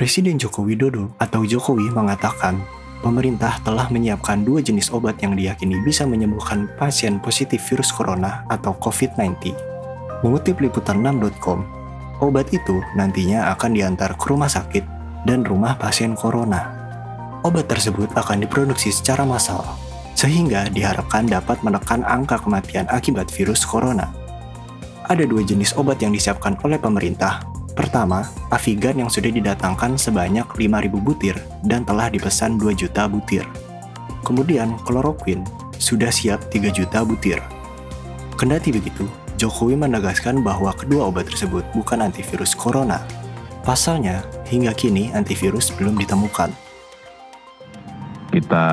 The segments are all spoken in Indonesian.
Presiden Joko Widodo atau Jokowi mengatakan pemerintah telah menyiapkan dua jenis obat yang diyakini bisa menyembuhkan pasien positif virus corona atau COVID-19. Mengutip liputan6.com, obat itu nantinya akan diantar ke rumah sakit dan rumah pasien corona. Obat tersebut akan diproduksi secara massal, sehingga diharapkan dapat menekan angka kematian akibat virus corona. Ada dua jenis obat yang disiapkan oleh pemerintah Pertama, Avigan yang sudah didatangkan sebanyak 5.000 butir dan telah dipesan 2 juta butir. Kemudian, kloroquine sudah siap 3 juta butir. Kendati begitu, Jokowi menegaskan bahwa kedua obat tersebut bukan antivirus corona. Pasalnya, hingga kini antivirus belum ditemukan. Kita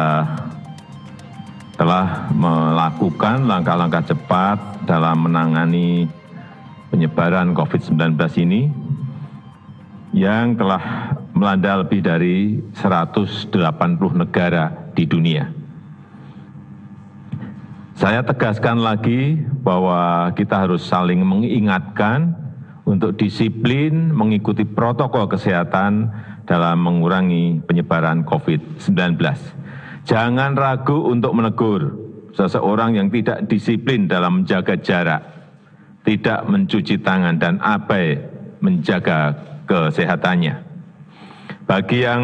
telah melakukan langkah-langkah cepat dalam menangani penyebaran COVID-19 ini yang telah melanda lebih dari 180 negara di dunia. Saya tegaskan lagi bahwa kita harus saling mengingatkan untuk disiplin mengikuti protokol kesehatan dalam mengurangi penyebaran COVID-19. Jangan ragu untuk menegur seseorang yang tidak disiplin dalam menjaga jarak, tidak mencuci tangan, dan abai menjaga kesehatannya. Bagi yang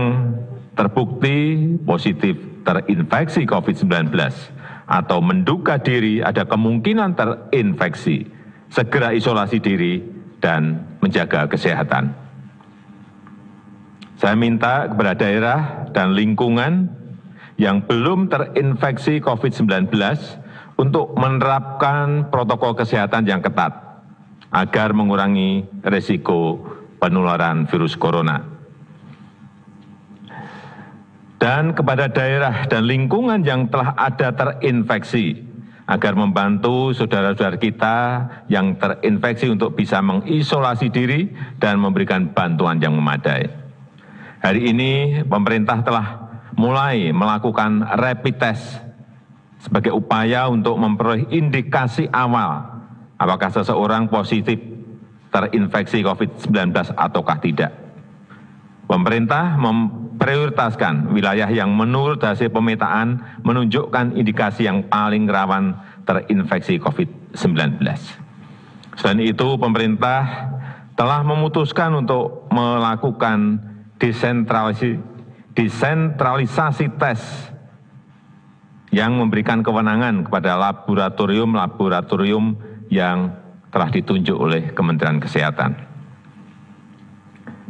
terbukti positif terinfeksi COVID-19 atau menduga diri ada kemungkinan terinfeksi, segera isolasi diri dan menjaga kesehatan. Saya minta kepada daerah dan lingkungan yang belum terinfeksi COVID-19 untuk menerapkan protokol kesehatan yang ketat agar mengurangi resiko penularan virus corona. Dan kepada daerah dan lingkungan yang telah ada terinfeksi, agar membantu saudara-saudara kita yang terinfeksi untuk bisa mengisolasi diri dan memberikan bantuan yang memadai. Hari ini pemerintah telah mulai melakukan rapid test sebagai upaya untuk memperoleh indikasi awal apakah seseorang positif terinfeksi COVID-19 ataukah tidak. Pemerintah memprioritaskan wilayah yang menurut hasil pemetaan menunjukkan indikasi yang paling rawan terinfeksi COVID-19. Selain itu, pemerintah telah memutuskan untuk melakukan desentralisasi, desentralisasi tes yang memberikan kewenangan kepada laboratorium-laboratorium yang telah ditunjuk oleh Kementerian Kesehatan.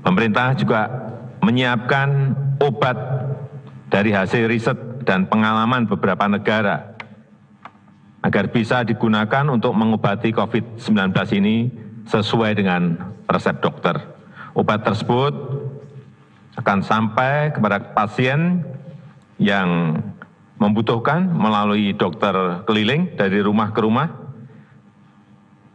Pemerintah juga menyiapkan obat dari hasil riset dan pengalaman beberapa negara agar bisa digunakan untuk mengobati COVID-19 ini sesuai dengan resep dokter. Obat tersebut akan sampai kepada pasien yang membutuhkan melalui dokter keliling dari rumah ke rumah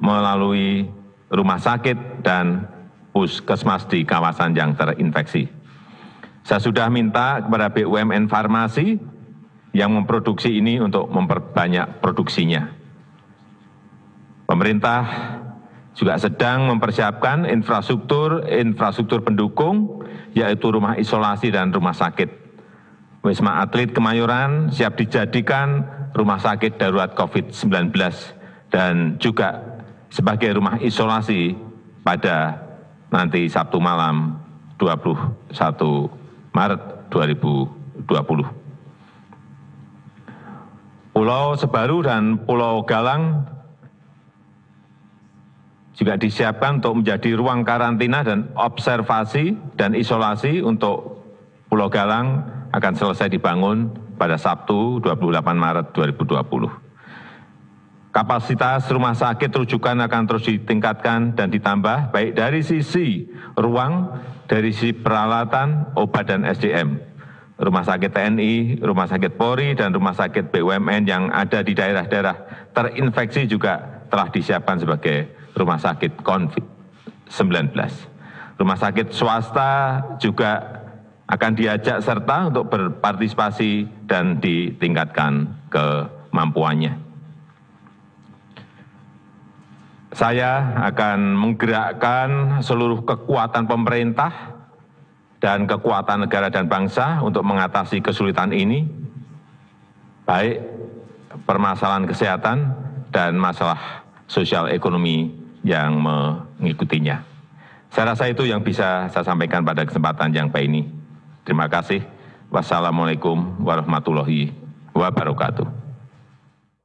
melalui rumah sakit dan puskesmas di kawasan yang terinfeksi. Saya sudah minta kepada BUMN Farmasi yang memproduksi ini untuk memperbanyak produksinya. Pemerintah juga sedang mempersiapkan infrastruktur-infrastruktur pendukung, yaitu rumah isolasi dan rumah sakit. Wisma Atlet Kemayoran siap dijadikan rumah sakit darurat COVID-19 dan juga sebagai rumah isolasi pada nanti Sabtu malam 21 Maret 2020. Pulau Sebaru dan Pulau Galang juga disiapkan untuk menjadi ruang karantina dan observasi dan isolasi untuk Pulau Galang akan selesai dibangun pada Sabtu 28 Maret 2020. Kapasitas rumah sakit rujukan akan terus ditingkatkan dan ditambah baik dari sisi ruang, dari sisi peralatan, obat dan SDM. Rumah sakit TNI, rumah sakit Polri, dan rumah sakit BUMN yang ada di daerah-daerah terinfeksi juga telah disiapkan sebagai rumah sakit COVID-19. Rumah sakit swasta juga akan diajak serta untuk berpartisipasi dan ditingkatkan kemampuannya. Saya akan menggerakkan seluruh kekuatan pemerintah dan kekuatan negara dan bangsa untuk mengatasi kesulitan ini, baik permasalahan kesehatan dan masalah sosial ekonomi yang mengikutinya. Saya rasa itu yang bisa saya sampaikan pada kesempatan yang baik ini. Terima kasih. Wassalamualaikum warahmatullahi wabarakatuh.